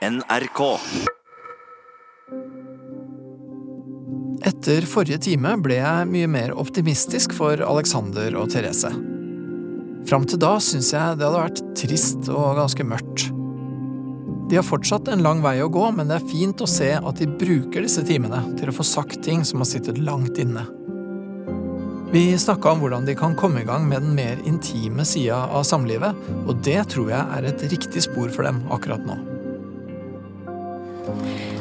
NRK. Etter forrige time ble jeg mye mer optimistisk for Alexander og Therese. Fram til da syns jeg det hadde vært trist og ganske mørkt. De har fortsatt en lang vei å gå, men det er fint å se at de bruker disse timene til å få sagt ting som har sittet langt inne. Vi snakka om hvordan de kan komme i gang med den mer intime sida av samlivet, og det tror jeg er et riktig spor for dem akkurat nå.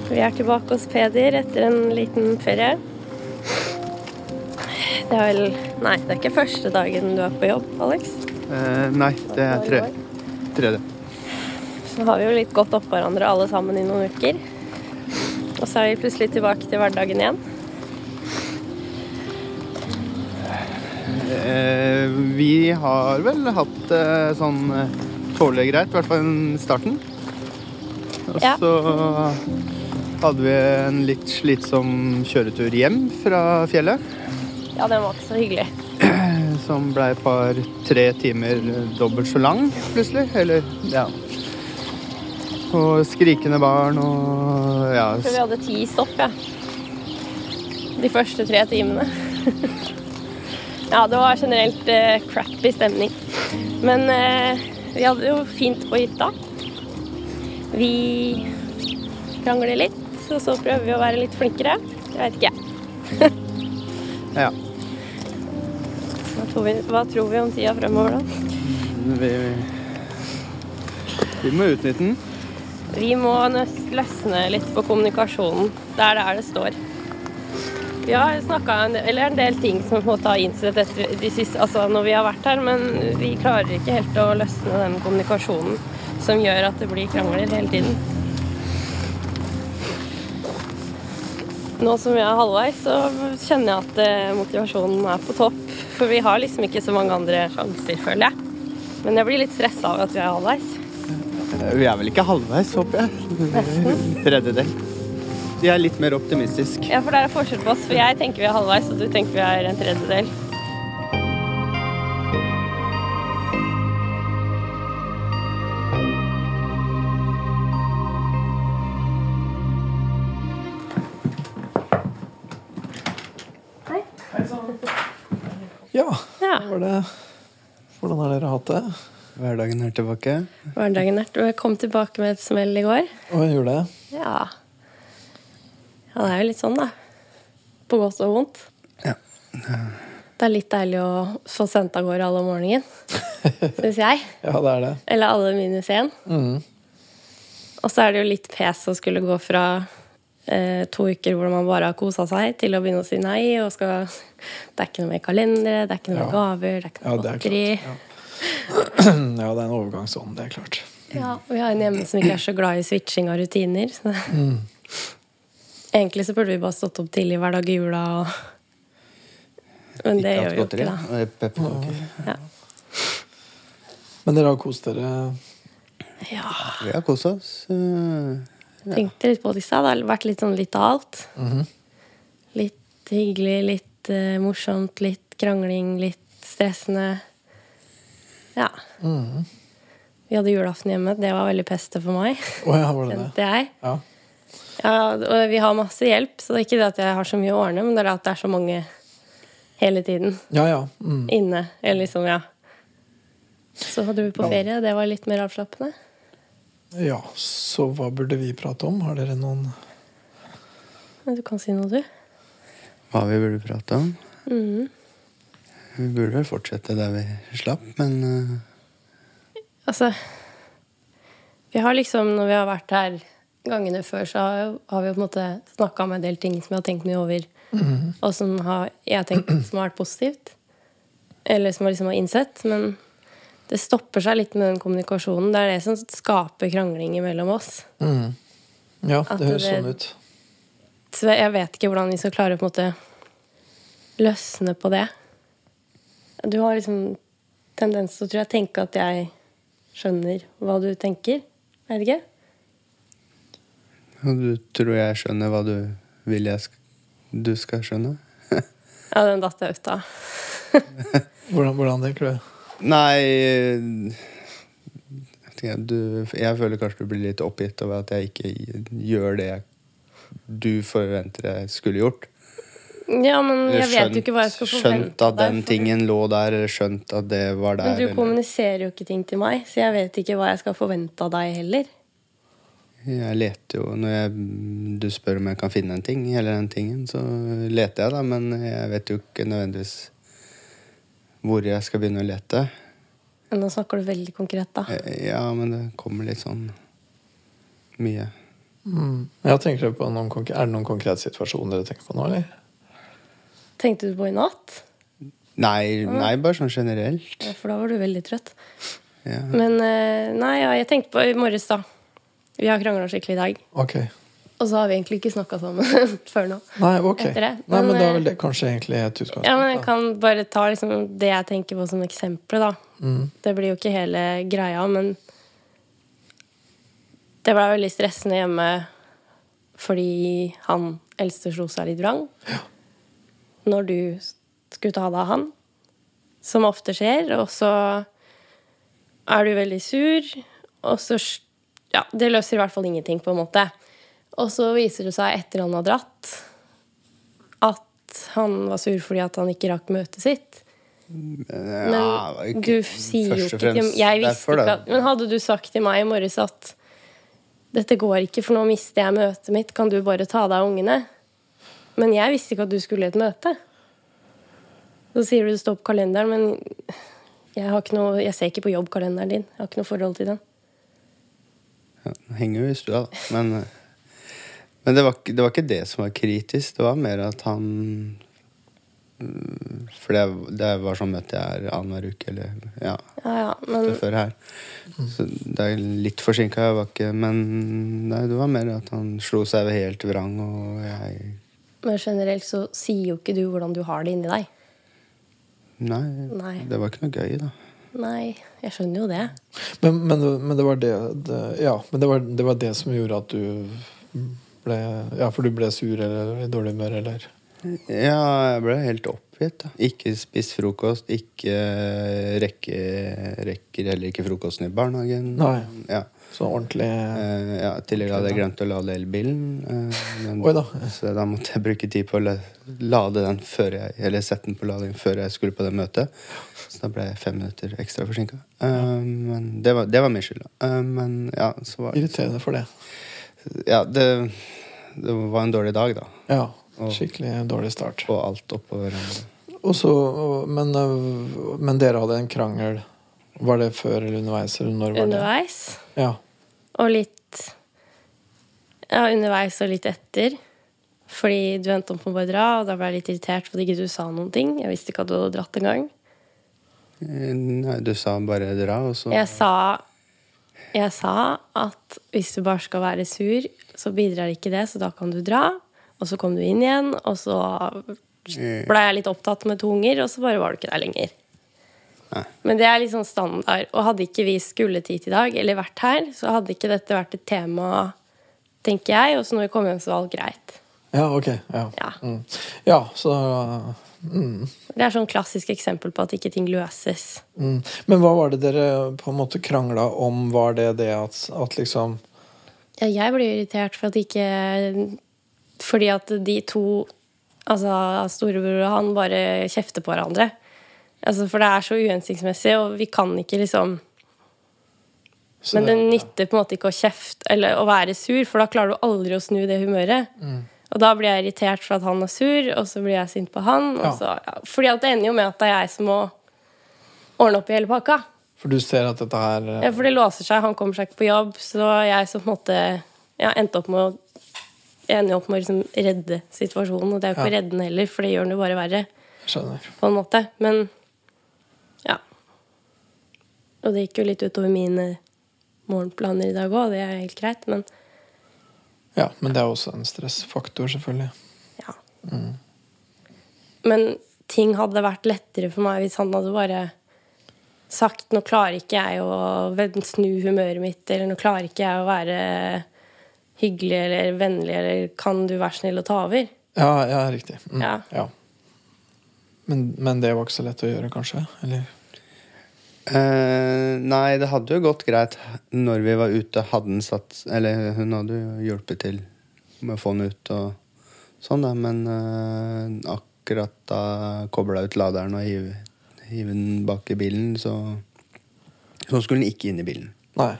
Vi er tilbake hos Peder etter en liten ferie. Det er vel Nei, det er ikke første dagen du er på jobb, Alex. Eh, nei, det er tre, tredje. Så har vi jo litt godt oppå hverandre alle sammen i noen uker. Og så er vi plutselig tilbake til hverdagen igjen. Eh, vi har vel hatt det sånn eh, tålelig greit, i hvert fall i starten. Og Ja. Hadde vi en litt slitsom kjøretur hjem fra fjellet. Ja, den var ikke så hyggelig. Som ble et par-tre timer dobbelt så lang, plutselig. Eller, ja. Og skrikende barn og ja. For vi hadde ti stopp, ja. De første tre timene. ja, det var generelt eh, crappy stemning. Men eh, vi hadde jo fint på hytta. Vi krangler litt, og så prøver vi å være litt flinkere. Jeg vet ikke. ja. Hva tror vi, hva tror vi om tida fremover, da? Vi, vi må utnytte den. Vi må løsne litt på kommunikasjonen. Det er der det står. Vi har snakka en, eller en del ting som vi har innsett etter de siste, altså når vi har vært her, men vi klarer ikke helt å løsne den kommunikasjonen som gjør at det blir krangler hele tiden. Nå som vi er halvveis, så kjenner jeg at eh, motivasjonen er på topp. For vi har liksom ikke så mange andre sjanser, føler jeg. Men jeg blir litt stressa av at vi er halvveis. Vi er vel ikke halvveis, håper jeg. Tredjedel. Jeg er litt mer optimistisk. Ja, for det er forskjell på oss. For jeg tenker vi er halvveis, og du tenker vi er en tredjedel. Det Hvordan har dere hatt det? Hverdagen er tilbake. Hverdagen er Jeg kom tilbake med et smell i går. Og jeg gjorde det. Ja. Ja, det er jo litt sånn, da. På godt og vondt. Ja. Det er litt deilig å få sendt av gårde alle om morgenen, syns jeg. Ja, det er det. Eller alle minus én. Mm. Og så er det jo litt pes å skulle gå fra eh, to uker hvor man bare har kosa seg, til å begynne å si nei. Og skal, det er ikke noe med kalendere, det er ikke noe med Ja. gaver, det er ikke noe det er Ja. ja, det er en overgangsånd, det er klart. Ja, og vi har en hjemme som ikke er så glad i switching av rutiner. Så. Mm. Egentlig så burde vi bare stått opp tidlig hver dag i jula. Og... Men det gjør vi jo ikke, da. Og Pepperkaker. Ja. Men dere har kost dere ja. Vi har kost oss. Tenkte litt på det i stad. Det har vært litt sånn litt av alt. Mhm. Litt hyggelig, litt uh, morsomt, litt krangling, litt stressende. Ja. Mhm. Vi hadde julaften hjemme. Det var veldig peste for meg, Oh, ja, var det det? kjente jeg. Ja. Ja, og vi har masse hjelp, så det er ikke det at jeg har så mye å ordne, men det er at det er så mange hele tiden Ja, ja. Mm. inne. Eller liksom, ja. Så hadde vi på ferie. Det var litt mer avslappende. Ja, så hva burde vi prate om? Har dere noen Du kan si noe, du. Hva vi burde prate om. Mhm. Vi burde vel fortsette der vi slapp, men uh... Altså Vi har liksom, når vi har vært her gangene før, så har, vi på en måte snakka om en del ting som jeg har tenkt mye over, og som har, jeg har tenkt som har vært positivt. Eller som jeg liksom har innsett. Men det stopper seg litt med den kommunikasjonen. Det er det som skaper krangling mellom oss. mm. Ja, At det høres det- sånn ut. Så jeg vet ikke hvordan vi skal klare å på en måte løsne på det. Du har liksom tendens til å tror jeg, tenke at jeg skjønner hva du tenker. Er det ikke? og du tror jeg skjønner hva du vil jeg sk du skal skjønne? Ja, den datt jeg ut av. Hvordan, hvordan tenker du? Nei Jeg Du, jeg føler kanskje du blir litt oppgitt over at jeg ikke gjør det du forventer jeg skulle gjort. Ja, men jeg skjønt, vet jo ikke hva jeg skal forvente. skjønt at den tingen lå der, eller skjønt at det var der. Men du eller- kommuniserer jo ikke ting til meg, så jeg vet ikke hva jeg skal forvente av deg heller. Jeg leter jo Når jeg, du spør om jeg kan finne en ting, eller den tingen, så leter jeg, da. Men jeg vet jo ikke nødvendigvis hvor jeg skal begynne å lete. Men nå snakker du veldig konkret, da. Eh, Ja, men det kommer litt sånn mye. Mm. Jeg tenker på noen, Er det noen konkrete situasjoner dere tenker på nå, eller? Tenkte du på i natt? Nei, nei, bare sånn generelt. Ja, for da var du veldig trøtt. Ja. Men eh, nei, ja, jeg tenkte på i morges, da. Vi har krangla skikkelig i dag. Ok. Og så har vi egentlig ikke snakka sammen før nå. Nei, ok. Nei, men Men, da er eh, vel det kanskje egentlig et utgangspunkt. Ja, men jeg kan bare ta liksom det jeg tenker på som eksempel, da. Mm. Det blir jo ikke hele greia, men det ble veldig stressende hjemme fordi han eldste slo seg litt vrang. Når du skulle ta deg av han, som ofte skjer, og så er du veldig sur, og så Ja, det løser i hvert fall ingenting, på en måte. Og så viser det seg etter han har dratt, at han var sur fordi at han ikke rakk møtet sitt. Men Ja, ikke- du sier jo ikke til Jeg visste ikke at Men hadde du sagt til meg i morges at dette går ikke, for nå mister jeg møtet mitt, kan du bare ta deg av ungene? Men jeg visste ikke at du skulle i et møte. Så sier du det står på kalenderen, men jeg, har ikke noe, jeg ser ikke på jobbkalenderen din. Jeg har ikke noe forhold til den. Ja, den henger jo i stua, da. Men, eh, men det, var, ikke- det var ikke det som var kritisk. Det var mer at han mm, For det, det var sånn møte jeg er annenhver uke, eller ja, Ja, ja, men før her. Så det er litt forsinka, jeg var ikke Men nei, det var mer at han slo seg helt vrang, og jeg Men generelt så sier jo ikke du hvordan du har det inni deg. Nei, Nei. det var ikke noe gøy, da. Nei, jeg skjønner jo det. Men, men, men det var det, det Ja, men det var, det var det som gjorde at du ble Ja, for du ble sur eller i dårlig humør, eller? Ja, jeg ble helt oppgitt. da. Ikke spist frokost, ikke rekke, rekker heller ikke frokosten i barnehagen. Nei. Ja. Så ordentlig Eh, ja, tidligere hadde jeg glemt å lade elbilen. eh, men- Oi da. Så da måtte jeg bruke tid på å lade den før jeg Eller sette den på lading før jeg skulle på det møtet. Så da ble jeg fem minutter ekstra forsinka. men det var, det var min skyld. Eh, men ja, så var Irriterende for det. Ja, det, det var en dårlig dag, da. Ja. Skikkelig dårlig start. Og alt oppå hverandre. Og så, men, men dere hadde en krangel. Var det før eller underveis? Eller når var det? Underveis. Ja. Og litt Ja, underveis og litt etter. Fordi du endte opp med å bare dra, og da ble jeg litt irritert fordi ikke du sa noen ting. Jeg visste ikke at du hadde dratt engang. Eh, Nei, du sa bare dra, og så Jeg sa Jeg sa at hvis du bare skal være sur, så bidrar ikke det, så da kan du dra. Og så kom du inn igjen, og så ble jeg litt opptatt med to unger, og så bare var du ikke der lenger. Nei. Men det er litt sånn standard. Og hadde ikke vi skullet hit i dag, eller vært her, så hadde ikke dette vært et tema, tenker jeg. Og så når vi kom hjem, så var alt greit. ja, ok. Ja. Ja. Mm. ja, så mm, Det er sånn klassisk eksempel på at ikke ting løses. mm. Men hva var det dere på en måte krangla om? Var det det at, at liksom Ja, jeg ble irritert for at ikke Fordi at de to, altså storebror og han, bare kjefter på hverandre. Altså, for det er så uhensiktsmessig, og vi kan ikke liksom Men det nytter på en måte ikke å kjefte eller å være sur, for da klarer du aldri å snu det humøret. Og da blir jeg irritert for at han er sur, og så blir jeg sint på han. Ja. Så, ja, fordi at det ender jo med at det er jeg som må ordne opp i hele pakka. For du ser at dette her øh, Ja, for det låser seg, han kommer seg ikke på jobb, så jeg som på en måte ja, endte opp med å jeg ender jo opp med å liksom redde situasjonen, og det er jo ikke å redde den heller, for det gjør den jo bare verre, Skjønner. på en måte. Men ja. Og det gikk jo litt utover mine morgenplaner i dag òg, det er helt greit, men Ja, men det er også en stressfaktor, selvfølgelig. ja. Men ting hadde vært lettere for meg hvis han hadde bare sagt 'nå klarer ikke jeg å snu humøret mitt', eller 'nå klarer ikke jeg å være hyggelig eller vennlig', eller 'kan du være snill å ta over'? Ja, ja riktig. Mm, Ja. Men, men det var ikke så lett å gjøre, kanskje? Eller? Eh, nei, det hadde jo gått greit når vi var ute. Hadde den satt Eller hun hadde jo hjulpet til med å få den ut og sånn, da. Men uh, akkurat da kobla ut laderen og hive, hive den bak i bilen, så Så skulle den ikke inn i bilen. Nei.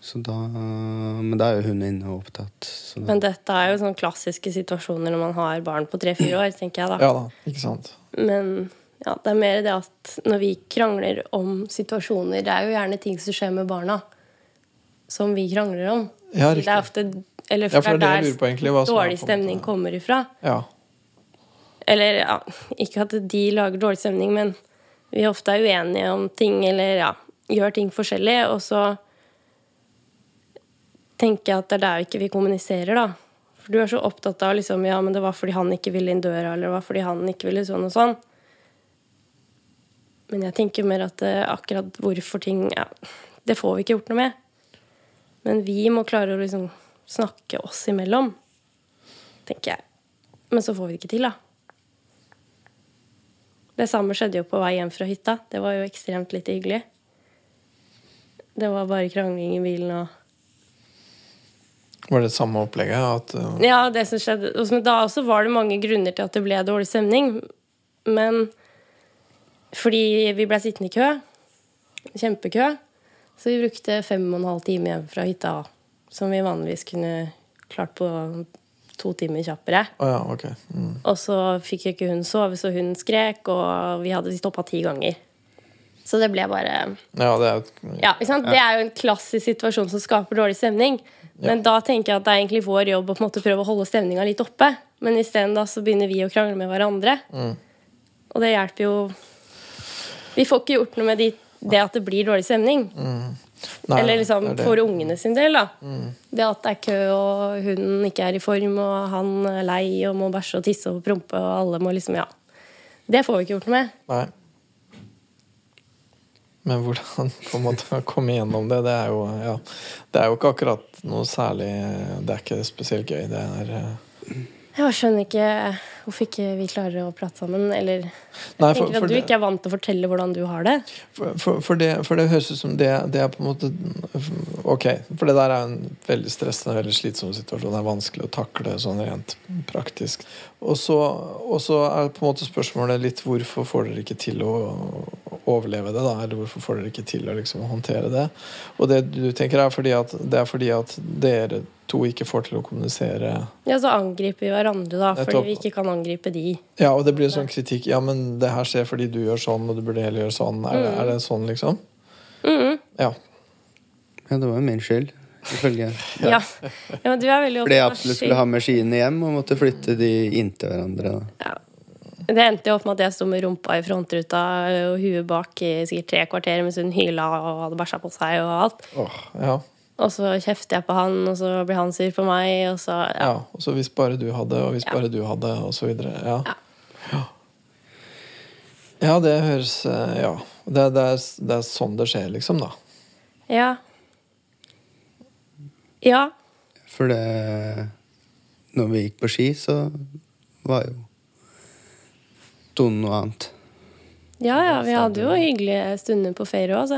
Så da Men da er jo hun inne og opptatt. Så da, Men dette er jo sånne klassiske situasjoner når man har barn på tre-fire år, tenker jeg da. Ja da, ikke sant. Men ja, det er mer det at når vi krangler om situasjoner Det er jo gjerne ting som skjer med barna, som vi krangler om. Ja, det er ofte Eller Ja, for det er lurer på egentlig, dårlig stemning måte- kommer ifra. Ja. Eller ja, ikke at de lager dårlig stemning, men vi ofte er uenige om ting, eller ja, gjør ting forskjellig, og så tenker jeg at det er der ikke vi kommuniserer, da. For du er så opptatt av liksom, ja, men det var fordi han ikke ville inn døra, eller det var fordi han ikke ville sånn og sånn. Men jeg tenker mer at eh, akkurat hvorfor ting ja, Det får vi ikke gjort noe med. Men vi må klare å liksom snakke oss imellom, tenker jeg. Men så får vi det ikke til, da. Det samme skjedde jo på vei hjem fra hytta. Det var jo ekstremt lite hyggelig. Det var bare krangling i bilen og Var det samme opplegget? At, uh, Ja, det som skjedde Da også var det mange grunner til at det ble dårlig stemning. Men fordi vi ble sittende i kø, kjempekø, så vi brukte fem og en halv time hjem fra hytta, som vi vanligvis kunne klart på to timer kjappere. Oh ja, okay. Mm. Og så fikk jo ikke hun sove, så hun skrek, og vi hadde stoppa ti ganger. Så det ble bare Ja, det er Ja? Det er jo en klassisk situasjon som skaper dårlig stemning. Men da tenker jeg at det er egentlig vår jobb å på en måte prøve å holde stemninga litt oppe. Men isteden begynner vi å krangle med hverandre. Og det hjelper jo Vi får ikke gjort noe med de, det at det blir dårlig stemning. Nei, Eller liksom det det. for ungene sin del, da. Det at det er kø, og hunden ikke er i form, og han er lei og må bæsje og tisse og prompe, og alle må liksom Ja. Det får vi ikke gjort noe med. Nei. Men hvordan på en måte komme gjennom det, det er jo ja, Det er jo ikke akkurat noe særlig Det er ikke spesielt gøy. Det er eh, Jeg skjønner ikke hvorfor ikke vi klarer å prate sammen. Eller jeg Nei, tenker at du det- ikke er vant til å fortelle hvordan du har det. For, for, for, det, for det høres ut som det, det er på en måte Ok, for det der er en veldig stressende veldig slitsom situasjon. Det er vanskelig å takle sånn rent praktisk. Og så er på en måte spørsmålet litt hvorfor får dere ikke til å overleve det? da, Eller hvorfor får dere ikke til å liksom håndtere det? Og det du tenker er fordi at, det er fordi at dere to ikke får til å kommunisere Ja, så angriper vi hverandre, da, fordi vi ikke kan angripe de. Ja, og det blir sånn kritikk. Ja, men det her skjer fordi du gjør sånn, og du burde heller gjøre sånn. Er, det, er det sånn, liksom? Mm. Ja. ja, det var jo min skyld, ifølge Ja. ja, men du er veldig Fordi jeg absolutt skulle ha med skiene hjem og måtte flytte de inntil hverandre. Da. Det endte jo opp med at jeg sto med rumpa i frontruta og huet bak i sikkert tre kvarter mens hun hyla og hadde bæsja på seg og alt. Åh, ja. Og så kjefter jeg på han, og så blir han sur på meg, og så ja. Ja, og så hvis bare du hadde, og hvis Ja. bare du hadde, og så videre. Ja. Ja. Ja, ja det høres eh, Ja. Det, det, er, det er sånn det skjer, liksom, da. Ja. Ja. For det Når vi gikk på ski, så var jo tonen noe annet. Ja, ja, vi hadde jo hyggelige stunder på ferie òg.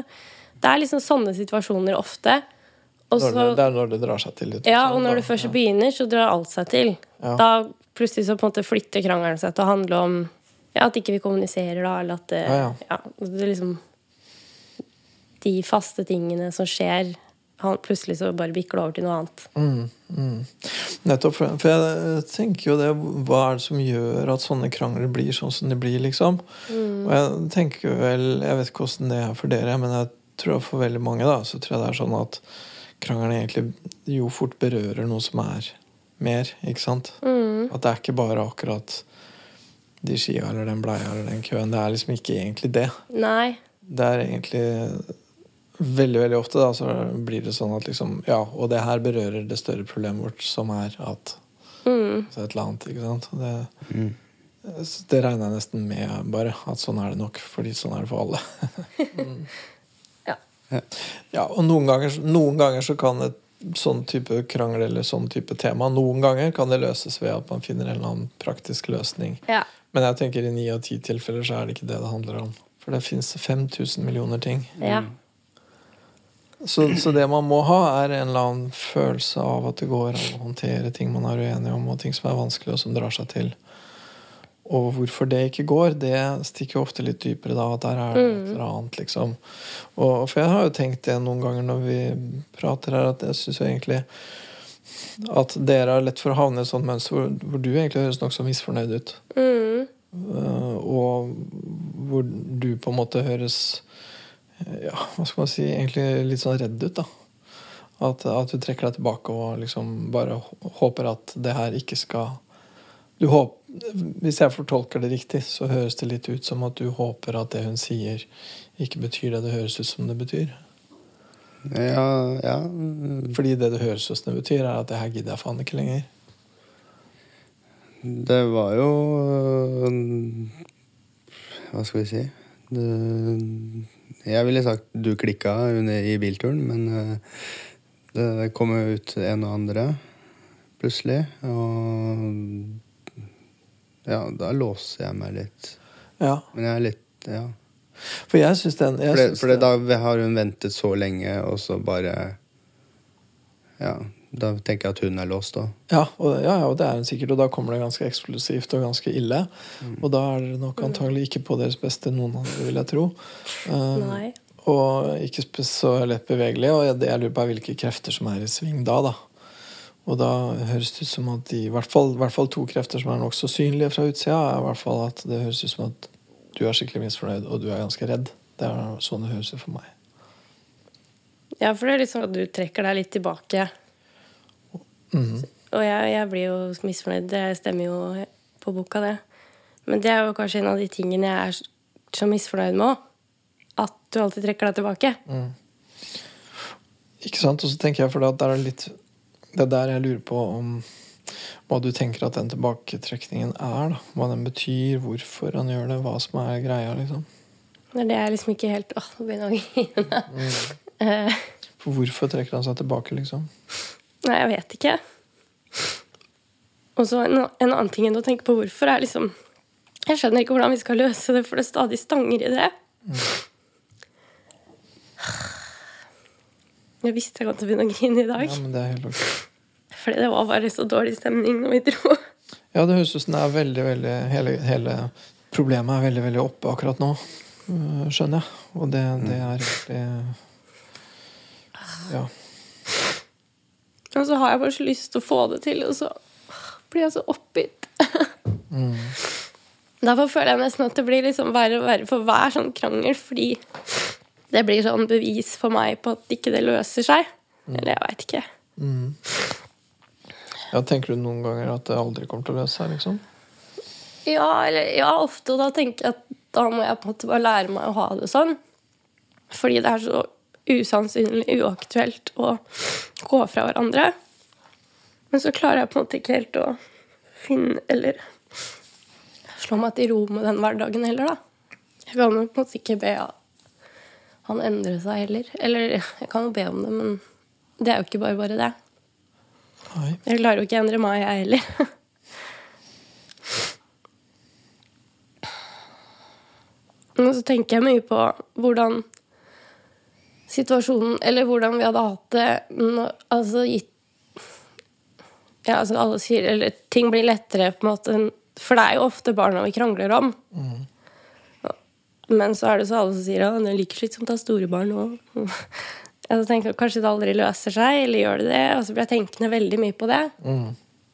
Det er liksom sånne situasjoner ofte. Også, Når det, det er når det drar seg til litt. ja, og når det først ja. begynner, så drar alt seg til. Ja. Da plutselig så på en måte flytter krangelen seg til å handle om ja, at ikke vi kommuniserer, da, eller at det, Ja, ja, det er liksom De faste tingene som skjer, han, plutselig så bare det over til noe annet. Mm, mm. Nettopp. For, for jeg tenker jo det Hva er det som gjør at sånne krangler blir sånn som de blir, liksom? Mm. Og jeg tenker vel Jeg vet ikke hvordan det er for dere, men jeg tror for veldig mange da så tror jeg det er sånn at krangelen egentlig jo fort berører noe som er mer, ikke sant? Mm. At det er ikke bare akkurat de skia eller den bleia eller den køen. Det er liksom ikke egentlig det. Nei. Det er egentlig Veldig veldig ofte da, så blir det sånn at liksom Ja, og det her berører det større problemet vårt, som er at Mm. så et eller annet. ikke sant? Det, Mm. det regner jeg nesten med, bare. At sånn er det nok. Fordi sånn er det for alle. Ja. Ja, og noen ganger, noen ganger så kan et sånn type krangel eller sånn type tema Noen ganger kan det løses ved at man finner en eller annen praktisk løsning. ja. Men jeg tenker i ni av ti tilfeller så er det ikke det det handler om. For det fins 5000 millioner ting. Ja. Så, så det man må ha, er en eller annen følelse av at det går an å håndtere ting man er uenig om, og ting som er vanskelig, og som drar seg til. Og hvorfor det ikke går, det stikker jo ofte litt dypere da. At der er det et eller annet, liksom. Og, for jeg har jo tenkt det noen ganger når vi prater her, at jeg syns egentlig at dere har lett for å havne i et sånt mønster hvor, hvor du egentlig høres nokså misfornøyd ut. Mm. Uh, og hvor du på en måte høres Ja, hva skal man si Egentlig litt sånn redd ut, da. At, at du trekker deg tilbake og liksom bare håper at det her ikke skal du håp, Hvis jeg fortolker det riktig, så høres det litt ut som at du håper at det hun sier, ikke betyr det det høres ut som det betyr. Ja, ja. Fordi det det høres ut som det betyr, er at det her gidder jeg faen ikke lenger. Det var jo øh, Hva skal vi si det, Jeg ville sagt du klikka i bilturen, men øh, det kom jo ut en og andre plutselig. Og ja, da låser jeg meg litt. Ja, Men jeg er litt Ja. For jeg syns den jeg For, det, for det, da har hun ventet så lenge, og så bare Ja. Da tenker jeg at hun er låst òg. Ja, og, ja, ja, og det er hun sikkert, og da kommer det ganske eksplosivt og ganske ille. Og da er det nok antagelig ikke på deres beste, noen av dere, vil jeg tro. Um, Nei. og ikke så lett bevegelig. Og jeg, jeg lurer på hvilke krefter som er i sving da, da. Og da høres det ut som at de, i hvert fall, i hvert fall to krefter som er nokså synlige fra utsida, er i hvert fall at det høres ut som at du er skikkelig misfornøyd, og du er ganske redd. Det er sånn det høres ut for meg. Ja, for det er litt sånn at du trekker deg litt tilbake. Mhm. Og jeg, jeg blir jo misfornøyd. Det stemmer jo på boka, det. Men det er jo kanskje en av de tingene jeg er så misfornøyd med òg. At du alltid trekker deg tilbake. Ikke sant? Og så tenker jeg, for deg at det er litt Det er der jeg lurer på om hva du tenker at den tilbaketrekningen er. da Hva den betyr, hvorfor han gjør det, hva som er greia. liksom Det er det jeg liksom ikke helt Åh, nå begynner jeg å grine. Mm. For hvorfor trekker han seg tilbake, liksom? Nei, jeg vet ikke. Og så en, en annen ting enn å tenke på hvorfor er liksom Jeg skjønner ikke hvordan vi skal løse det, for det er stadig stanger i det. Jeg visste jeg kom til å begynne å grine i dag. Ja, men det er helt ok. Fordi det var bare så dårlig stemning når vi dro. Ja, det høres ut som det er veldig, veldig hele, hele problemet er veldig, veldig oppe akkurat nå. øh, Skjønner jeg. Og det, det er egentlig Ja. Og så har jeg bare så lyst til å få det til, og så blir jeg så oppgitt. Derfor føler jeg nesten at det blir liksom verre og verre for hver sånn krangel, fordi det blir sånn bevis for meg på at ikke det løser seg. Eller jeg veit ikke. ja. Tenker du noen ganger at det aldri kommer til å løse seg, liksom? Ja, eller, ja, ofte. Og da tenker jeg at da må jeg på en måte bare lære meg å ha det sånn. Fordi det er så usannsynlig uaktuelt å gå fra hverandre. Men så klarer jeg på en måte ikke helt å finne Eller slå meg til ro med den hverdagen heller, da. Jeg kan jo på en måte ikke be han endre seg heller. Eller jeg kan jo be om det, men det er jo ikke bare bare det. Nei. Jeg klarer jo ikke å endre meg, jeg heller. Men så tenker jeg mye på hvordan situasjonen Eller hvordan vi hadde hatt det Altså gitt Ja, altså alle sier Eller ting blir lettere, på en måte. For det er jo ofte barna vi krangler om. Men så er det så alle som sier at det er like slitsomt å ha store barn òg. Jeg tenker Kanskje det aldri løser seg, eller gjør det det? Og så blir jeg tenkende veldig mye på det.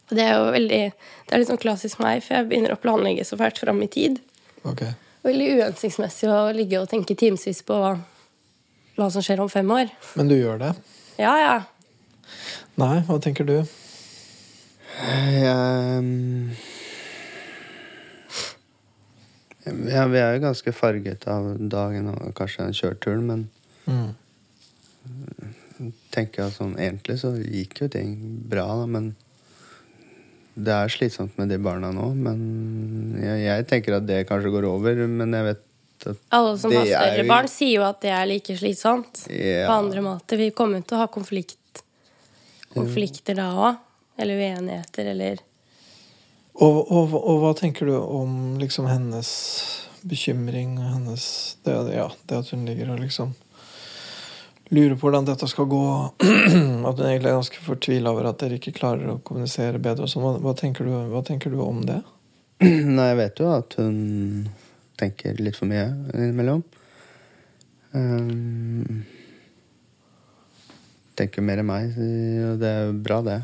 Og det er jo veldig Det er litt sånn klassisk meg, for jeg begynner å planlegge så fælt fram i tid. Ok. Veldig uhensiktsmessig å ligge og tenke timevis på hva, som skjer om fem år. Men du gjør det? Ja, ja. Nei, hva tenker du? Jeg, mm, ja, vi er jo ganske farget av dagen og kanskje den kjørturen, men Mm. tenker jeg sånn egentlig så gikk jo ting bra, da, men det er slitsomt med de barna nå. Men jeg, jeg tenker at det kanskje går over, men jeg vet at Alle som Det har større jo- barn, sier jo at det er like slitsomt. Ja. På andre måter. Vi kommer til å ha konflikt, konflikter da òg. Eller uenigheter, eller Og, og, og hva tenker du om liksom hennes bekymring og hennes det, ja, det at hun ligger og liksom lurer på hvordan dette skal gå. At hun egentlig er ganske fortvila over at dere ikke klarer å kommunisere bedre. og sånn. Hva, hva, tenker du, hva tenker du om det? Nei, jeg vet jo at hun tenker litt for mye innimellom. Um, tenker mer enn meg, og det er jo bra, det.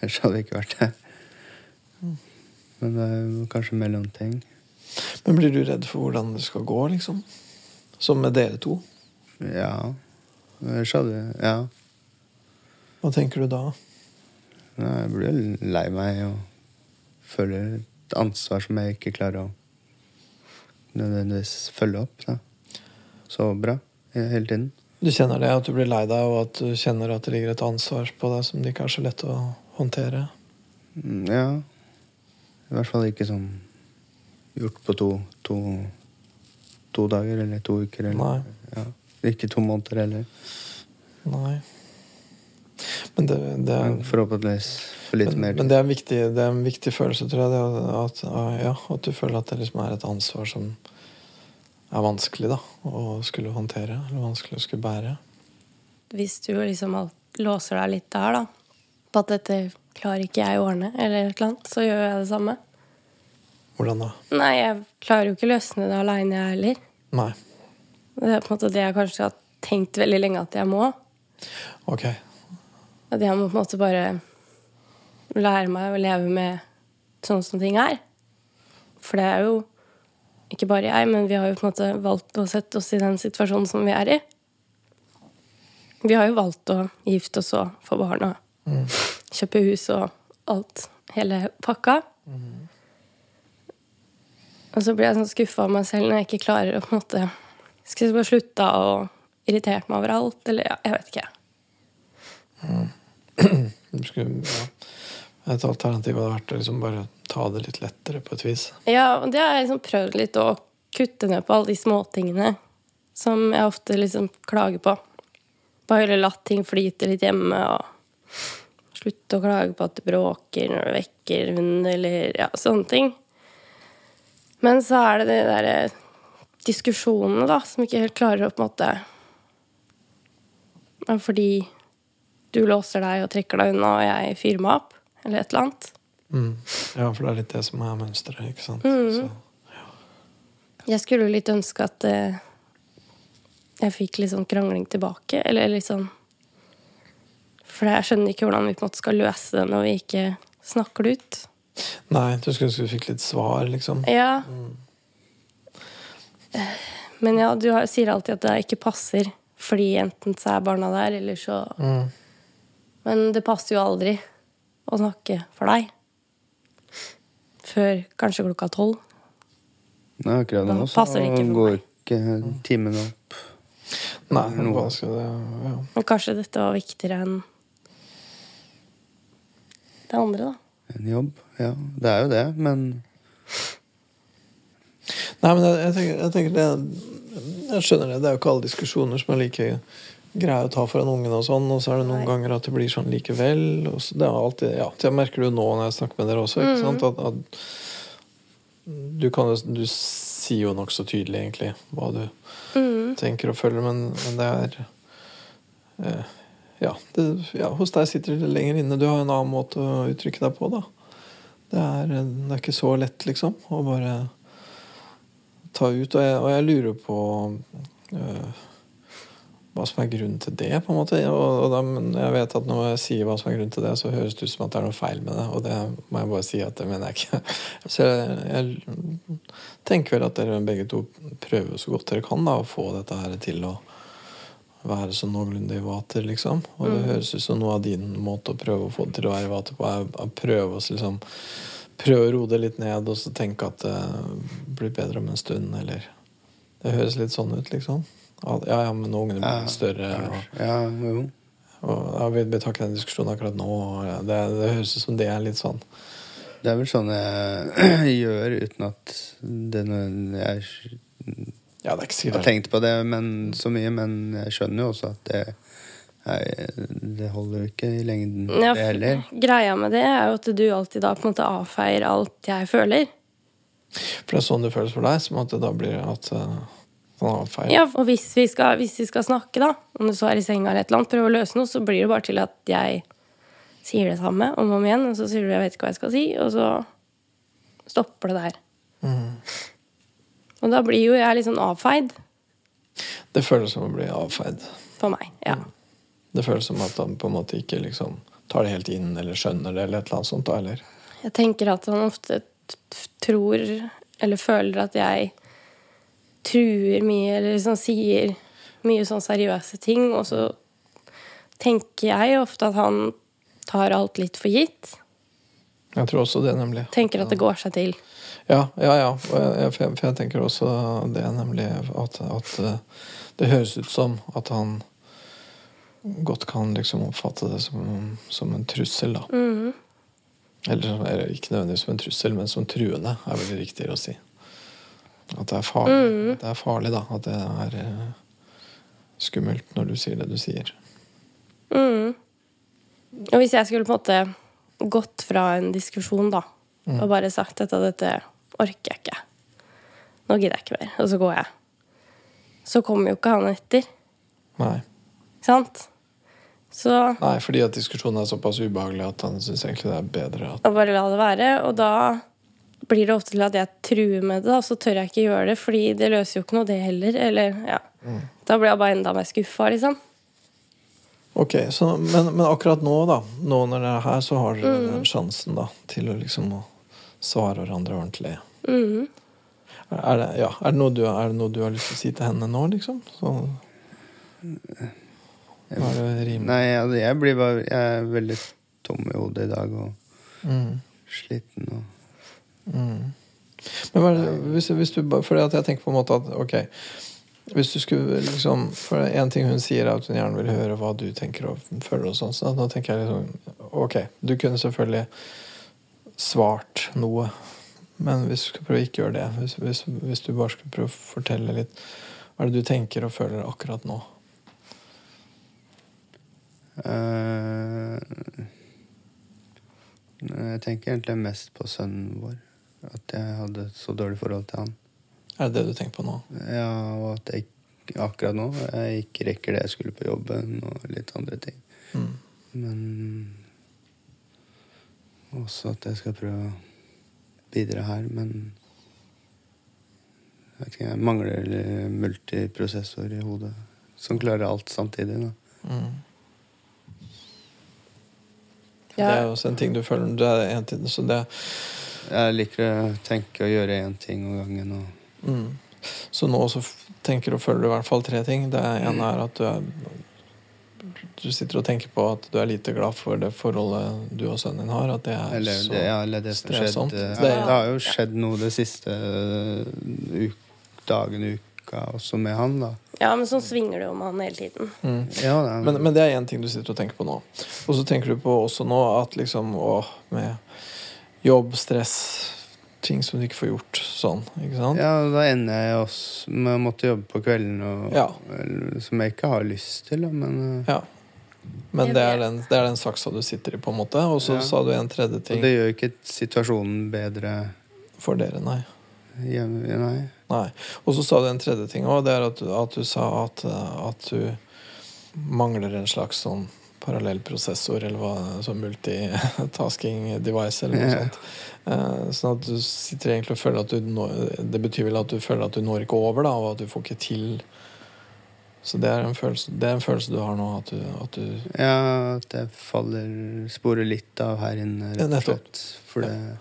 Ellers hadde det ikke vært det. Men det er jo kanskje mellomting. Men blir du redd for hvordan det skal gå, liksom? Som med dere to? Ja. Ellers hadde Ja. Hva tenker du da? Nei, Jeg blir lei meg og føler et ansvar som jeg ikke klarer å nødvendigvis følge opp. Da. Så bra hele tiden. Du kjenner det, at du blir lei deg, og at du kjenner at det ligger et ansvar på deg som det ikke er så lett å håndtere? Mm, Ja. I hvert fall ikke sånn gjort på to, to, to dager eller to uker. Eller, Nei. Ja. Ikke to måneder heller. Nei. Men det, det er forhåpentligvis for litt men, mer men det er, en viktig, det er en viktig følelse, tror jeg. Det, at, ja, at du føler at det liksom er et ansvar som er vanskelig da, å skulle håndtere. Eller vanskelig å skulle bære. Hvis du liksom låser deg litt der, da, på at dette klarer ikke jeg å ordne, eller et eller annet, så gjør jeg det samme. Hvordan da? Nei, jeg klarer jo ikke å løsne det aleine, jeg heller. Nei. Det er på en måte det jeg kanskje har tenkt veldig lenge at jeg må. Ok. At jeg må på en måte bare lære meg å leve med sånn som ting er. For det er jo ikke bare jeg, men vi har jo på en måte valgt å sette oss i den situasjonen som vi er i. Vi har jo valgt å gifte oss og få barn og kjøpe hus og alt. Hele pakka. Og så blir jeg sånn skuffa av meg selv når jeg ikke klarer å på en måte Skal jeg bare slutte å irritere meg over alt? Eller ja, jeg vet ikke. Du skulle, ja. Et alternativ hadde vært å liksom bare ta det litt lettere på et vis. Ja, og det har jeg liksom prøvd litt å kutte ned på alle de småtingene som jeg ofte liksom klager på. Bare latt ting flyte litt hjemme og slutte å klage på at du bråker når du vekker hunden, eller ja, sånne ting. Men så er det de derre diskusjonene, da, som ikke helt klarer å på en måte Fordi du låser deg og trekker deg unna, og jeg fyrer meg opp, eller et eller annet. Mm. Ja, for det er litt det som er mønsteret, ikke sant? Mm. Så, Jeg skulle jo litt ønske at eh, jeg fikk litt sånn krangling tilbake, eller litt sånn For jeg skjønner ikke hvordan vi på en måte skal løse det når vi ikke snakker det ut. nei, du skulle ønske du fikk litt svar, liksom. Ja. Mm. Men ja, du sier alltid at det ikke passer, fordi enten så er barna der, eller så Mm. Men det passer jo aldri å snakke for deg før kanskje klokka tolv. Nei, akkurat nå så går meg. ikke timen opp. Nei, Noe. det ja. Men kanskje dette var viktigere enn det andre, da. En jobb. Ja, det er jo det, men Nei, men jeg, jeg, tenker, jeg tenker det Jeg skjønner det. Det er jo ikke alle diskusjoner som er like greie å ta foran ungene, og sånn, og så er det noen Nei. ganger at det blir sånn likevel. Og så, det er alltid, ja, Jeg merker det nå når jeg snakker med dere også. ikke sant? At, at du, kan, du sier jo nokså tydelig egentlig hva du tenker og føler, men, men det er eh, ja, det, ja, hos deg sitter det lenger inne. Du har en annen måte å uttrykke deg på, da. Det er, det er ikke så lett, liksom, å bare ta ut. Og jeg, og jeg lurer på øh, hva som er grunnen til det, på en måte. Og, og da, men jeg vet at når jeg sier hva som er grunnen til det, så høres det ut som at det er noe feil med det. Og det må jeg bare si at det mener jeg ikke. Så jeg, jeg tenker vel at dere begge to prøver så godt dere kan da, å få dette her til å være sånn noenlunde i vater, liksom. Og det høres ut som noe av din måte å prøve å få det til å være i vater på, er å prøve å liksom Prøve å roe det litt ned og så tenke at det blir bedre om en stund, eller Det høres litt sånn ut, liksom. Ja, ja, men ungene blir større og, Ja, jo. og ja, vi, vi tar ikke den diskusjonen akkurat nå. Det, det høres ut som det er litt sånn Det er vel sånn jeg gjør uten at det Jeg Ja, det er ikke har tenkt på det men, så mye, men jeg skjønner jo også at det, nei, det holder jo ikke i lengden, Ja, det heller. Greia med det er jo at du alltid da på en måte avfeier alt jeg føler. For det er sånn det føles for deg? Som at det da blir at uh? Ja, og hvis vi, skal, hvis vi skal snakke, da, om det så er i senga eller et eller annet, prøve å løse noe, så blir det bare til at jeg sier det samme om og om igjen, og så sier du 'jeg vet ikke hva jeg skal si', og så stopper det der. Og da blir jo jeg litt sånn avfeid Det føles som å bli avfeid. for meg. Ja. Det føles som at han på en måte ikke liksom tar det helt inn eller skjønner det, eller et eller annet sånt. da, eller? Jeg tenker at han ofte tror eller føler at jeg truer mye, eller liksom sier mye sånn seriøse ting, og så tenker jeg ofte at han tar alt litt for gitt. Jeg tror også det, nemlig. Tenker at det går seg til. Ja, ja, ja. For, jeg, for jeg tenker også det, nemlig at, at eh, det høres ut som at han godt kan liksom oppfatte det som, som en trussel, da. Eller, eller ikke nødvendigvis som en trussel, men som truende, er vel riktigere å si. At det er farlig, at det er farlig da. At det er uh, skummelt når du sier det du sier. Og hvis jeg skulle på en måte gått fra en diskusjon, da, og bare sagt at dette orker jeg ikke. Nå gidder jeg ikke mer. Og så går jeg. Så kommer jo ikke han etter. Nei. Sant? Så Nei, fordi at diskusjonen er såpass ubehagelig at han syns egentlig det er bedre at å bare la det være. Og da blir det ofte til at jeg truer med det, og så tør jeg ikke gjøre det, fordi det løser jo ikke noe, det heller. Eller, ja. Da blir jeg bare enda mer skuffa, liksom. Ok, så, men, men akkurat nå, da, nå når dere er her, så har dere den sjansen da, til å liksom svare hverandre ordentlig. Er, det, ja, er, det noe du, er det noe du har lyst til å si til henne nå, liksom? Så, er det rimelig? Nei, jeg, jeg blir bare Jeg er veldig tom i hodet i dag og Mm. sliten og Men hva er hvis, hvis du, for jeg tenker på en måte at ok Hvis du skulle liksom For en ting hun sier, er at hun gjerne vil høre hva du tenker og føler. og sånn, Så da tenker jeg liksom Ok, du kunne selvfølgelig svart noe. Men hvis du skulle prøve å ikke gjøre det, hvis, hvis, hvis du bare skulle prøve å fortelle litt Hva er det du tenker og føler akkurat nå? Uh, Jeg tenker egentlig mest på sønnen vår. At jeg hadde et så dårlig forhold til han. Er det det du tenker på nå? Ja, og at jeg akkurat nå jeg ikke rekker det jeg skulle på jobben, og litt andre ting. Mm. Men også at jeg skal prøve å bidra her, men jeg vet ikke, jeg mangler multiprosessor i hodet som klarer alt samtidig. da. Mm. Ja. Det er også en ting du føler det er en ting, så det, Jeg liker å tenke og gjøre én ting om gangen. Og Mm. Så nå så tenker og føler du i hvert fall tre ting. Det ene er at du er Du sitter og tenker på at du er lite glad for det forholdet du og sønnen din har. At det er eller, så det, ja, eller det som strevsomt. skjedde. Det Det, har jo skjedd noe det siste Dagen i uka, også med han, da. Ja, men sånn svinger det jo med han hele tiden. Ja, da. men, men det er én ting du sitter og tenker på nå. Og så tenker du på også nå at liksom Å, med jobb, stress, ting som du ikke får gjort sånn. Ikke sant? Ja, da ender jeg også med å måtte jobbe på kvelden, og, Ja. som jeg ikke har lyst til. Men uh, Ja. Men det er, den, det er den saksa du sitter i, på en måte. Og så Ja. sa du en tredje ting. og det gjør ikke situasjonen bedre for dere, nei. hjemme. Nei. Nei. Og så sa du en tredje ting òg. Det er at du, at du sa at, eh, at du mangler en slags sånn parallellprosessor, eller hva, sånn multitasking device, eller noe Ja. sånt. Eh, sånn at du sitter egentlig og føler at du når, Det betyr vel at du føler at du når ikke over, da, og at du får ikke til Så det er en følelse, det er en følelse du har nå, at du, at du Ja, at jeg faller sporer litt av her inne, rett og slett. For det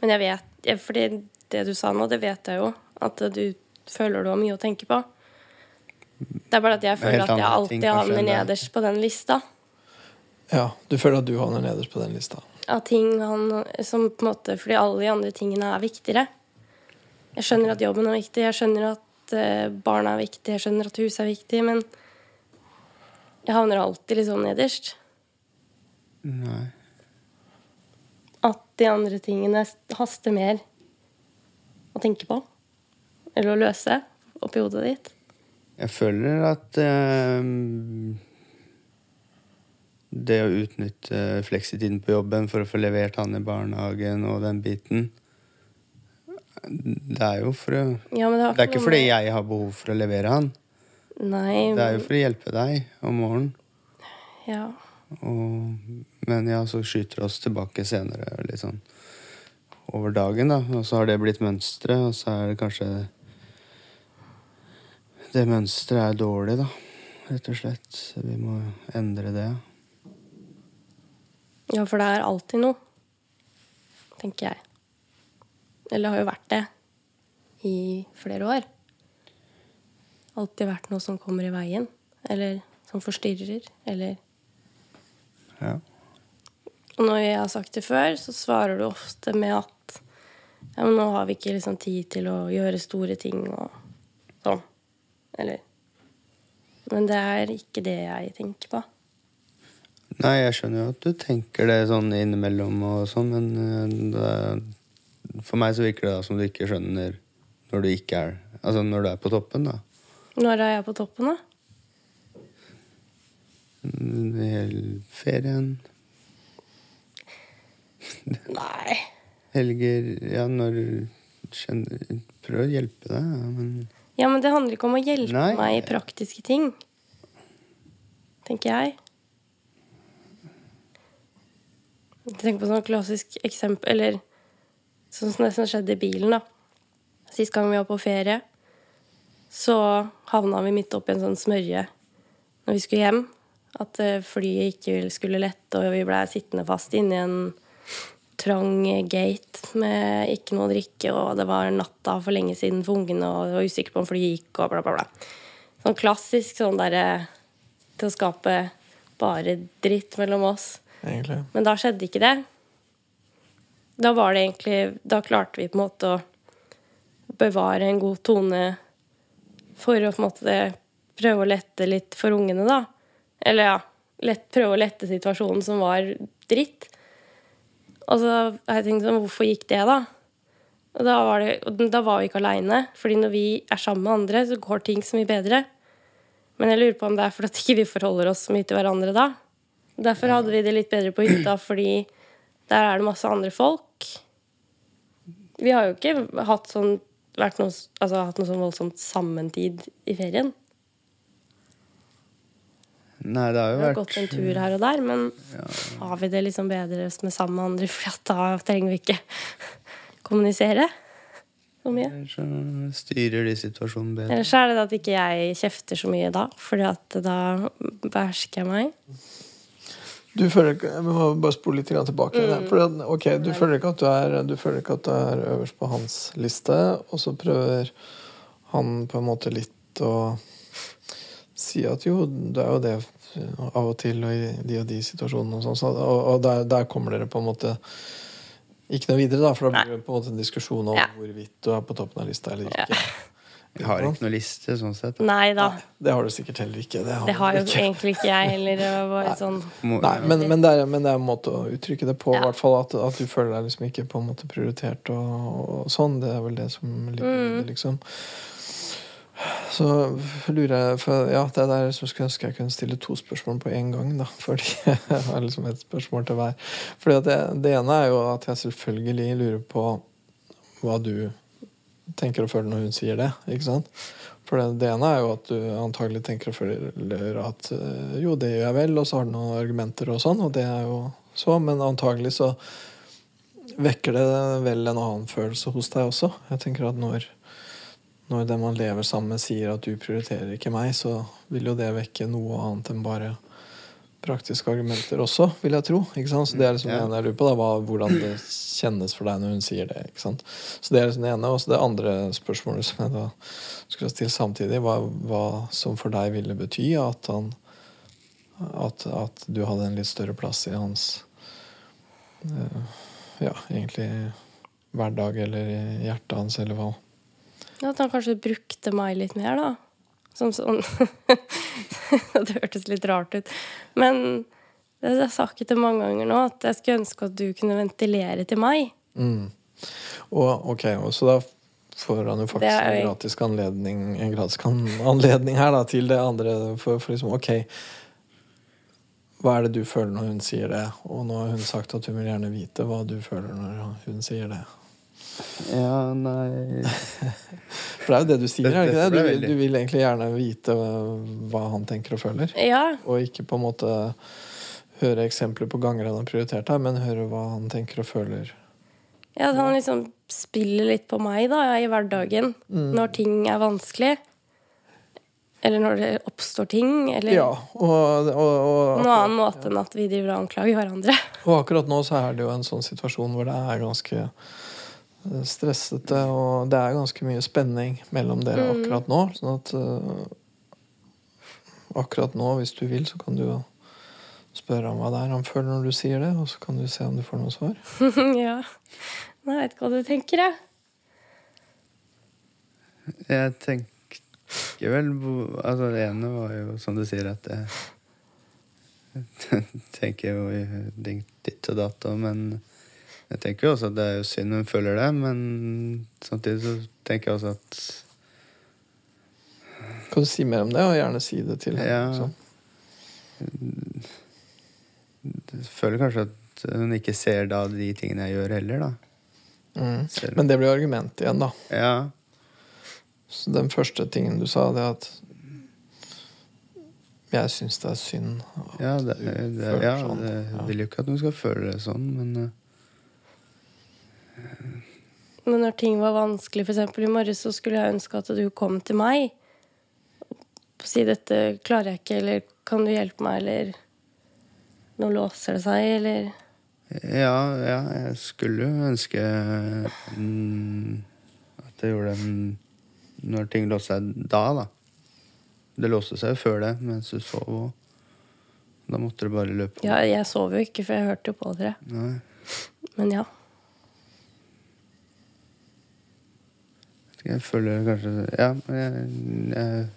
Men jeg vet, fordi det du sa nå, det vet jeg jo. At du føler du har mye å tenke på. Det er bare at jeg er føler at jeg alltid ting, havner nederst på den lista. Ja, du føler at du havner nederst på den lista. Av ting han som på en måte Fordi alle de andre tingene er viktigere. Jeg skjønner at jobben er viktig, jeg skjønner at eh, barna er viktig, jeg skjønner at huset er viktig, men jeg havner alltid liksom nederst. Nei. At de andre tingene haster mer å tenke på. Eller å løse oppi hodet ditt. Jeg føler at eh, det å utnytte fleksitiden på jobben for å få levert han i barnehagen og den biten, Det er jo for å Ja, men det, Det er ikke fordi jeg har behov for å levere han. Nei, Det er jo for å hjelpe deg om morgenen. ja. Og, men ja, så skyter det oss tilbake senere, litt sånn over dagen, da. Og så har det blitt mønsteret, og så er det kanskje Det mønsteret er dårlig, da, rett og slett. Så vi må endre det. ja, for det er alltid noe, tenker jeg. Eller har jo vært det i flere år. Alltid vært noe som kommer i veien. Eller som forstyrrer. Eller Ja. Og når jeg har sagt det før, så svarer du ofte med at ja, men nå har vi ikke liksom tid til å gjøre store ting og sånn. Eller Men det er ikke det jeg tenker på. Nei, jeg skjønner jo at du tenker det sånn innimellom og sånn, men øh, det, for meg så virker det da som du ikke skjønner når du ikke er Altså når du er på toppen, da. Når er jeg på toppen, da? Hele ferien, Nei. helger Ja, når Prøv å hjelpe deg, men Ja, men det handler ikke om å hjelpe Nei. meg i praktiske ting. Tenker jeg. Tenk på sånn klassisk eksempel Eller sånn som som skjedde i bilen, da. Sist gang vi var på ferie, så havna vi midt oppi en sånn smørje når vi skulle hjem. At eh, flyet ikke skulle lette, og vi blei sittende fast inni en trang gate med ikke noe å drikke, og det var natta for lenge siden for ungene, og jeg var usikker på om flyet gikk, og bla, bla, bla. Sånn klassisk sånn derre til å skape bare dritt mellom oss. Egentlig. Men da skjedde ikke det. Da var det egentlig Da klarte vi på en måte å bevare en god tone for å på en måte prøve å lette litt for ungene, da. Eller ja, lett, prøve å lette situasjonen som var dritt. Og så har jeg tenkt sånn, hvorfor gikk det, da? Og da var, det, da var vi ikke aleine. Fordi når vi er sammen med andre, så går ting så mye bedre. Men jeg lurer på om det er fordi at ikke vi forholder oss så mye til hverandre da. Derfor hadde vi det litt bedre på hytta, fordi der er det masse andre folk. Vi har jo ikke hatt sånn, vært noe, altså, hatt noe sånn voldsomt sammentid i ferien. Nei, det har jo Vi har vært gått en tur her og der, men har vi det liksom bedre med sammen med andre, for da trenger vi ikke kommunisere så mye. Eller så styrer de situasjonen bedre. Eller så er det at ikke jeg kjefter så mye da, fordi at da behersker jeg meg. Du føler ikke, Jeg må bare spole litt tilbake. Mm. For okay, du føler, ikke at du, er, du føler ikke at du er øverst på hans liste, og så prøver han på en måte litt å si at jo, det er jo det av og til og i de og de situasjonene og sånt, og og der, der kommer dere på en måte ikke noe videre, da, for da blir det på en måte en diskusjon om Ja. hvorvidt du er på toppen av lista eller ikke. Vi har ikke noe liste sånn sett. Nei da. Det har du sikkert heller ikke. Det har, Det har jo ikke. egentlig ikke jeg heller. Nei. sånn Nei, men, men, det er, men det er en måte å uttrykke det på. Ja. hvert fall at, at du føler deg liksom ikke på en måte prioritert og, og sånn. Det er vel det som ligger i det, liksom. Så lurer jeg for, Ja, det er der så skulle ønske jeg kunne stille to spørsmål på én gang, da. Fordi jeg har liksom et spørsmål til hver. Fordi det, det ene er jo at jeg selvfølgelig lurer på hva du tenker og føler når hun sier det. ikke sant? For det, det ene er jo at du antagelig tenker og føler at øh, jo, det gjør jeg vel, og så har du noen argumenter og sånn, og det er jo så, men antagelig så vekker det vel en annen følelse hos deg også. Jeg tenker at når, når den man lever sammen med, sier at du prioriterer ikke meg, så vil jo det vekke noe annet enn bare praktiske argumenter også, vil jeg tro. Så det er liksom det ene jeg lurer på, da, hva, hvordan det kjennes for deg når hun sier det. Så det er liksom det ene. Og så det andre spørsmålet som jeg da skulle stilt samtidig, var hva som for deg ville bety at han at, at du hadde en litt større plass i hans eh, Ja, egentlig hverdag eller i hjertet hans, eller hva. At han kanskje brukte meg litt mer, da. Som sånn Det hørtes litt rart ut. Men det har jeg sagt det mange ganger nå, at jeg skulle ønske at du kunne ventilere til meg. Mm. Og ok, og så da får han jo faktisk en gratis anledning, en gratis anledning her da, til det andre. For, for liksom, ok, hva er det du føler når hun sier det? Og nå har hun sagt at hun vil gjerne vite hva du føler når hun sier det. Ja, nei For det er jo det du sier, er ikke det? Du, vil- du vil egentlig gjerne vite hva han tenker og føler. Ja. Og ikke på en måte høre eksempler på ganger han har prioritert deg, men høre hva han tenker og føler. ja, at han liksom spiller litt på meg da, i hverdagen. Mm. Når ting er vanskelig. Eller når det oppstår ting. Eller Ja, og, og, og, noen annen måte enn at vi driver og anklager hverandre. og akkurat nå så er det jo en sånn situasjon hvor det er ganske stressete, og det er ganske mye spenning mellom dere akkurat nå. Sånn at eh, akkurat nå, hvis du vil, så kan du jo spørre ham hva det er han føler når du sier det, og så kan du se om du får noe svar. ja. Jeg vet ikke hva du tenker, jeg. Jeg tenker vel Altså, det ene var jo som du sier, at jeg tenker jo ditt og datt, men jeg tenker jo også at det er jo synd hun føler det, men samtidig så tenker jeg også at Kan du si mer om det, og gjerne si det til henne? Ja. liksom. jeg føler kanskje at hun ikke ser da de tingene jeg gjør heller, da. Mm. Men det blir argument igjen, da. Ja. Så den første tingen du sa, det at jeg syns det er synd. Ja, det, det, ja, sånn. det, jeg vil jo ikke at hun skal føle det sånn, men eh, Men når ting var vanskelig, f.eks. i morges, så skulle jeg ønske at du kom til meg. Og si 'dette klarer jeg ikke', eller 'kan du hjelpe meg', eller 'nå låser det seg', eller Ja, ja, jeg skulle jo ønske mm, at jeg gjorde det når ting låste seg da, da. Det låste seg jo før det, mens du sov òg. Da måtte du bare løpe. Ja, jeg sov jo ikke, for jeg hørte jo på dere. Nei, Men ja. Jeg føler kanskje Ja, jeg, jeg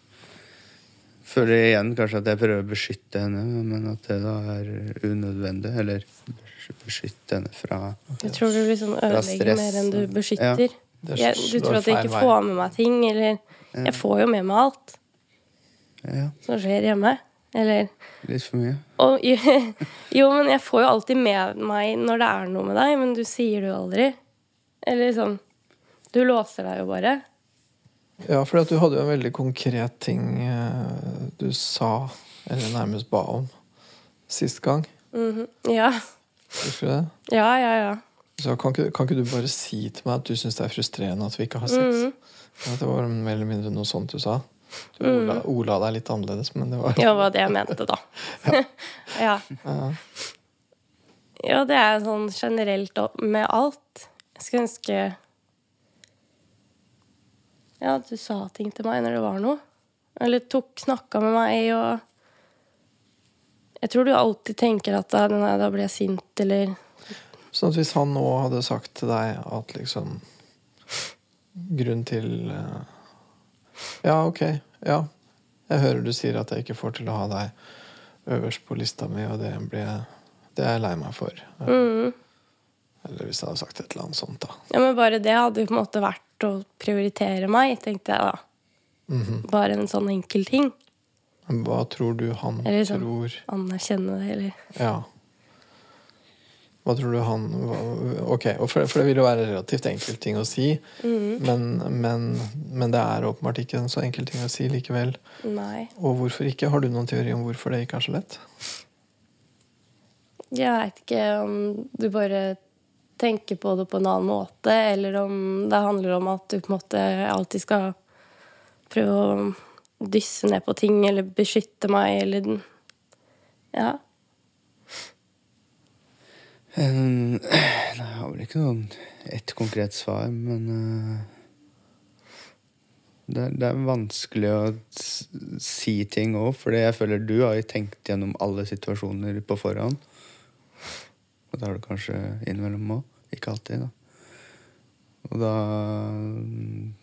føler igjen kanskje at jeg prøver å beskytte henne, men at det da er unødvendig. Eller beskytte henne fra stress. Jeg tror du liksom ødelegger mer enn du beskytter. Ja. Jeg, du tror at jeg ikke får med meg ting, eller Jeg får jo med meg alt Ja, som skjer hjemme. Eller litt for mye. og, Jo, men jeg får jo alltid med meg når det er noe med deg, men du sier det jo aldri. Eller liksom Du låser deg jo bare. Ja, for du hadde jo en veldig konkret ting eh, du sa, eller nærmest ba om, sist gang. Mhm. Ja. Husker du det? Ja, ja, ja. Så kan ikke, kan ikke du bare si til meg at du syns det er frustrerende at vi ikke har sex? Mhm. At det var mer eller mindre noe sånt du sa. Du ola, ola deg litt annerledes, men det var Det var det jeg mente, da. ja. Ja. Ja, det er sånn generelt med alt. Jeg skulle ønske Ja, du sa ting til meg når det var noe. Eller tok, snakka med meg og Jeg tror du alltid tenker at da, nei, da blir jeg sint, eller Sånn at hvis han nå hadde sagt til deg at liksom Grunn til eh, Ja, ok. Ja. Jeg hører du sier at jeg ikke får til å ha deg øverst på lista mi, og det ble, det er jeg lei meg for. mm. Eller hvis jeg hadde sagt et eller annet sånt, da. Ja, men bare det hadde jo på en måte vært å prioritere meg, tenkte jeg da. Mhm. Bare en sånn enkel ting. Men Hva tror du han Eller sånn. tror Anerkjenne det, eller Ja. Hva tror du han Ok, for, for det vil jo være relativt enkel ting å si, Mhm. men, men, men det er åpenbart ikke en så enkel ting å si likevel. Nei. Og hvorfor ikke? Har du noen teori om hvorfor det ikke er så lett? Jeg veit ikke om du bare tenker på det på en annen måte, eller om det handler om at du på en måte alltid skal prøve å dysse ned på ting eller beskytte meg, eller Ja. Jeg har vel ikke noe ett konkret svar, men uh, det, det er vanskelig å si ting òg, fordi jeg føler du har jo tenkt gjennom alle situasjoner på forhånd. Og det har du kanskje innimellom òg. Ikke alltid, da. Og da mm,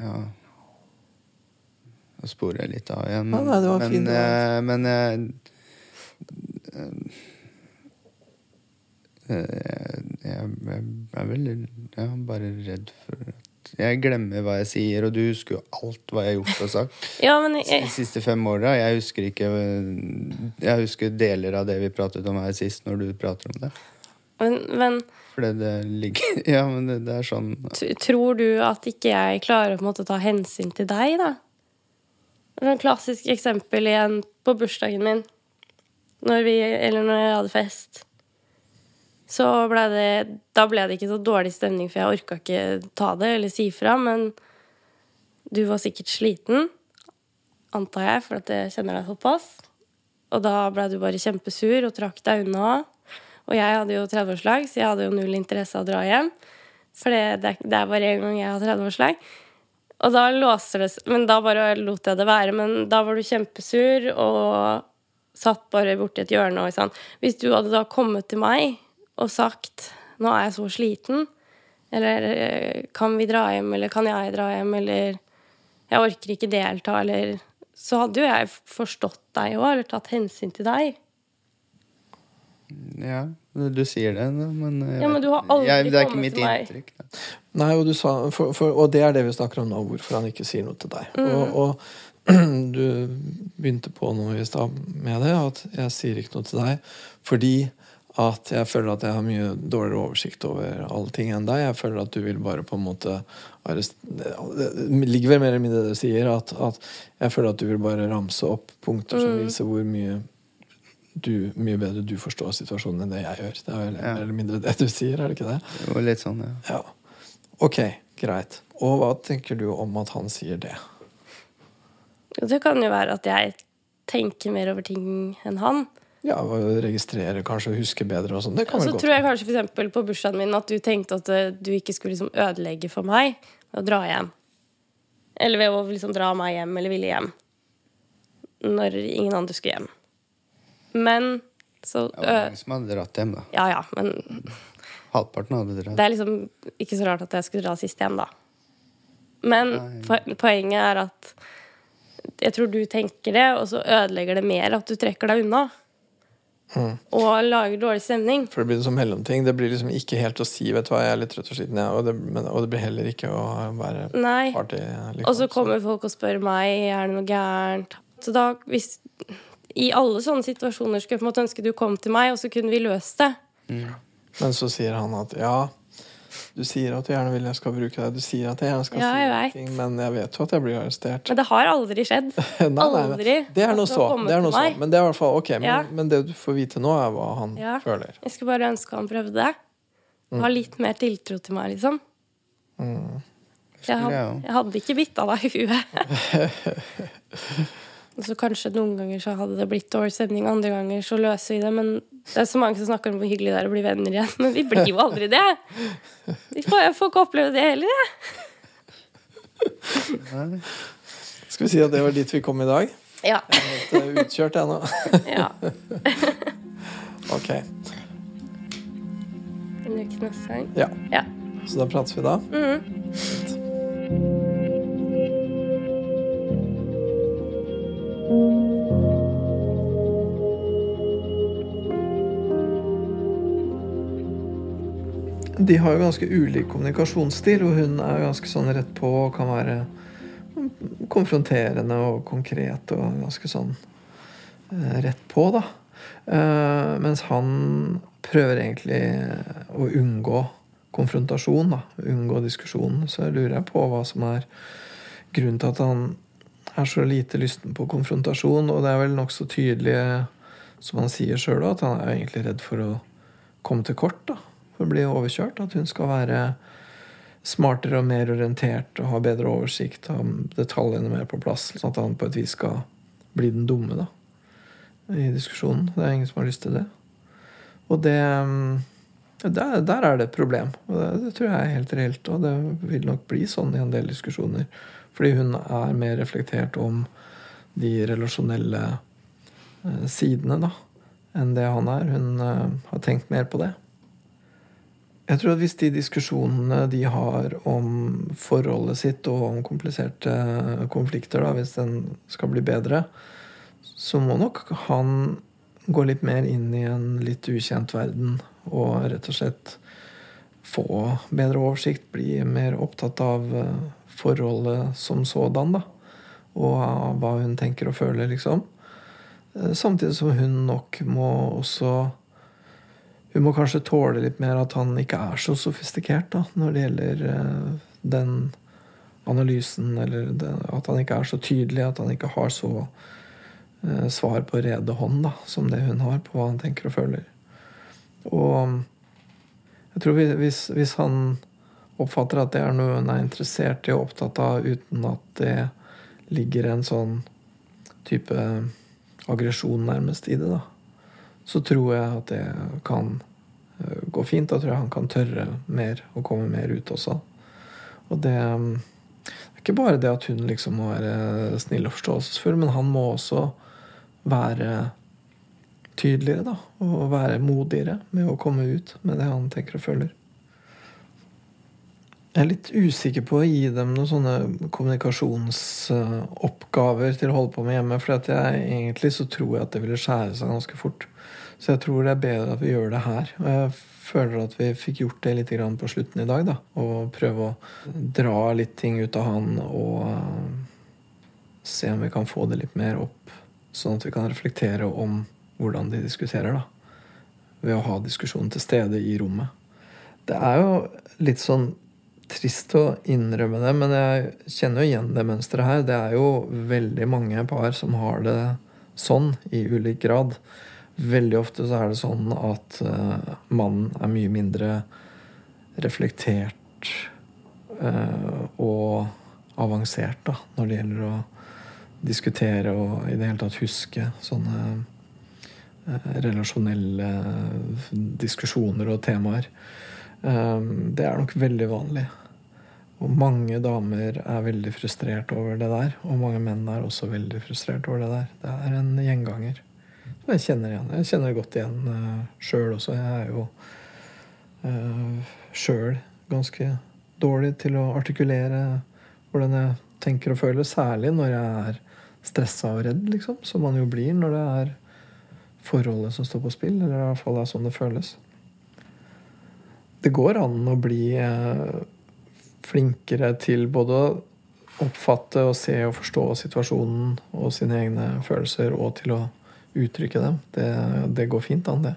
Ja. Da sporer jeg litt av igjen. Ja, nei, var men, eh, men jeg Eh, Jeg, jeg er veldig Jeg er bare redd for at Jeg glemmer hva jeg sier, og du husker jo alt hva jeg har gjort og sagt ja, men de siste fem åra. Jeg husker ikke Jeg husker deler av det vi pratet om her sist, når du prater om det. men, men Fordi det ligger Ja, men det, det er sånn Tror du at ikke jeg klarer å måte ta hensyn til deg, da? Et klassisk eksempel igjen på bursdagen min. Når vi, eller når jeg hadde fest. Så ble det Da ble det ikke så dårlig stemning, for jeg orka ikke ta det eller si fra. Men du var sikkert sliten, antar jeg, for at jeg kjenner deg såpass. Og da ble du bare kjempesur og trakk deg unna. Og jeg hadde jo 30-årslag, så jeg hadde jo null interesse av å dra hjem. For det, det, er- bare én gang jeg har 30-årslag. Og da låser det Men da bare lot jeg det være. Men da var du kjempesur og satt bare borti et hjørne. Og sånn. Hvis du hadde da kommet til meg og sagt 'Nå er jeg så sliten', eller 'Kan vi dra hjem', eller 'Kan jeg dra hjem', eller 'Jeg orker ikke delta', eller Så hadde jo jeg forstått deg òg, eller tatt hensyn til deg. Ja, du sier det, men Ja, men du har aldri jeg, Det er ikke mitt inntrykk. Da. Nei, og, du sa, for, for, og det er det vi snakker om nå, hvorfor han ikke sier noe til deg. Mm. Og, og du begynte på noe i stad med det, at jeg sier ikke noe til deg fordi at jeg føler at jeg har mye dårligere oversikt over alle ting enn deg. Jeg føler at du vil bare på en måte Det ligger vel mer eller mindre i det du sier, at, at jeg føler at du vil bare ramse opp punkter som viser hvor mye du, mye bedre du forstår situasjonen enn det jeg gjør. Det er vel mer eller mindre det du sier, er det ikke det? Det var litt sånn, ja. Ja. Ok, greit. Og hva tenker du om at han sier det? Det kan jo være at jeg tenker mer over ting enn han. Ja, Registrere, kanskje huske bedre og sånn. Det kan så vel godt tror jeg kanskje eksempel på bursdagen min at du tenkte at eh, du ikke skulle liksom ødelegge for meg ved å dra hjem. Eller ved å liksom dra meg hjem eller ville hjem. Når ingen andre skulle hjem. Men så Det var mange som hadde dratt hjem, da. Ja ja, men Halvparten hadde dratt. det er liksom ikke så rart at jeg skulle dra sist hjem, da. Men Nei. poenget er at jeg tror du tenker det, og så ødelegger det mer at du trekker deg unna. Og lager dårlig stemning. For det blir som mellomting. Det blir liksom ikke helt å si 'vet du hva, jeg er litt trøtt og sliten', ja. og, det, men, og det blir heller ikke å være Nei. party. Liksom. Og så kommer folk og spør meg er det noe gærent. Så da, hvis I alle sånne situasjoner skulle jeg på en måte ønske du kom til meg, og så kunne vi løst det. Men så sier han at ja, du sier at du gjerne vil jeg skal bruke deg, du sier at jeg gjerne skal Ja, si jeg noe vet. ting, men jeg vet jo at jeg blir arrestert. Men det har aldri skjedd. Nei, nei, nei. Aldri. Det er noe så. Det er noe så. Men det er i hvert fall ok. Men, Ja. men det du får vite nå, er hva han Ja. føler. Jeg skulle bare ønske han prøvde. Mm. Ha litt mer tiltro til meg, liksom. Jeg, had, jeg også. jeg hadde ikke bitt av deg i huet. Så kanskje noen ganger så hadde det blitt dårlig stemning, andre ganger så løser vi det. Men det er så mange som snakker om hvor hyggelig det er å bli venner igjen. Men vi blir jo aldri det. Vi får, får ikke oppleve det heller, jeg. Skal vi si at det var dit vi kom i dag? Ja. Jeg Helt litt utkjørt ennå. ja. ok. En uke neste gang. Ja. Ja. Så da prates vi da. De har jo ganske ulik kommunikasjonsstil, og hun er ganske sånn rett på og kan være konfronterende og konkret og ganske sånn eh, rett på, da. Eh, mens han prøver egentlig å unngå konfrontasjon, da. Unngå diskusjon. Så jeg lurer på hva som er grunnen til at han er så lite lysten på konfrontasjon. Og det er vel nokså tydelig, som han sier sjøl, at han er egentlig redd for å komme til kort. da, For å bli overkjørt. At hun skal være smartere og mer orientert og ha bedre oversikt, ha detaljene mer på plass. Sånn at han på et vis skal bli den dumme da, i diskusjonen. Det er ingen som har lyst til det. Og det der, der er det et problem. Og det, det tror jeg er helt reelt. Og det vil nok bli sånn i en del diskusjoner. Fordi hun er mer reflektert om de relasjonelle eh, sidene da, enn det han er. Hun eh, har tenkt mer på det. Jeg tror at hvis de diskusjonene de har om forholdet sitt og om kompliserte konflikter, da, hvis den skal bli bedre, så må nok han gå litt mer inn i en litt ukjent verden og rett og slett få bedre oversikt, bli mer opptatt av eh, forholdet som sådan, da. Og hva hun tenker og føler, liksom. Eh, Samtidig som hun nok må også hun må kanskje tåle litt mer at han ikke er så sofistikert da, når det gjelder uh, den analysen, eller at han ikke er så tydelig, at han ikke har så uh, svar på rede hånd da, som det hun har på hva han tenker og føler. Og jeg tror hvis, hvis han oppfatter at det er noe hun er interessert i og opptatt av, uten at det ligger en sånn type aggresjon nærmest i det, da, så tror jeg at det kan eh, gå fint. Da tror jeg han kan tørre mer og komme mer ut også. Og det, det er ikke bare det at hun liksom må være snill og forståelsesfull, men han må også være tydeligere, da. Og være modigere med å komme ut med det han tenker og føler. Jeg er litt usikker på å gi dem noen sånne kommunikasjonsoppgaver til å holde på med hjemme. For egentlig så tror jeg at det ville skjære seg ganske fort. Så jeg tror det er bedre at vi gjør det her. Og jeg føler at vi fikk gjort det litt på slutten i dag. da, Og prøve å dra litt ting ut av han og uh, se om vi kan få det litt mer opp. Sånn at vi kan reflektere om hvordan de diskuterer. da, Ved å ha diskusjonen til stede i rommet. Det er jo litt sånn trist å innrømme det, men jeg kjenner jo igjen det mønsteret her. Det er jo veldig mange par som har det sånn i ulik grad. Veldig ofte så er det sånn at uh, mannen er mye mindre reflektert uh, og avansert da, når det gjelder å diskutere og i det hele tatt huske sånne uh, relasjonelle diskusjoner og temaer. Ehm, det er nok veldig vanlig. Og mange damer er veldig frustrert over det der. Og mange menn er også veldig frustrert over det der. Det er en gjenganger. Og jeg kjenner igjen. Jeg kjenner det godt igjen uh, sjøl også. Jeg er jo uh, sjøl ganske dårlig til å artikulere hvordan jeg tenker og føler. Særlig når jeg er stressa og redd, liksom. Som man jo blir når det er forholdet som står på spill. Eller i hvert fall er sånn det føles det går an å bli eh, flinkere til både å oppfatte og se og forstå situasjonen og sine egne følelser, og til å uttrykke dem. Det, det går fint an, det.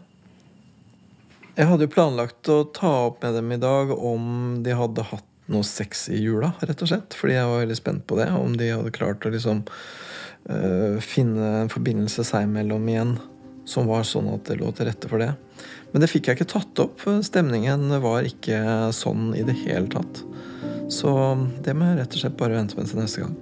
Jeg hadde jo planlagt å ta opp med dem i dag om de hadde hatt noe sex i jula, rett og slett. Fordi jeg var veldig spent på det. Om de hadde klart å liksom øh, finne en forbindelse seg imellom igjen som var sånn at det lå til rette for det. Men det fikk jeg ikke tatt opp. Stemningen var ikke sånn i det hele tatt. Så det må jeg rett og slett bare vente med til neste gang.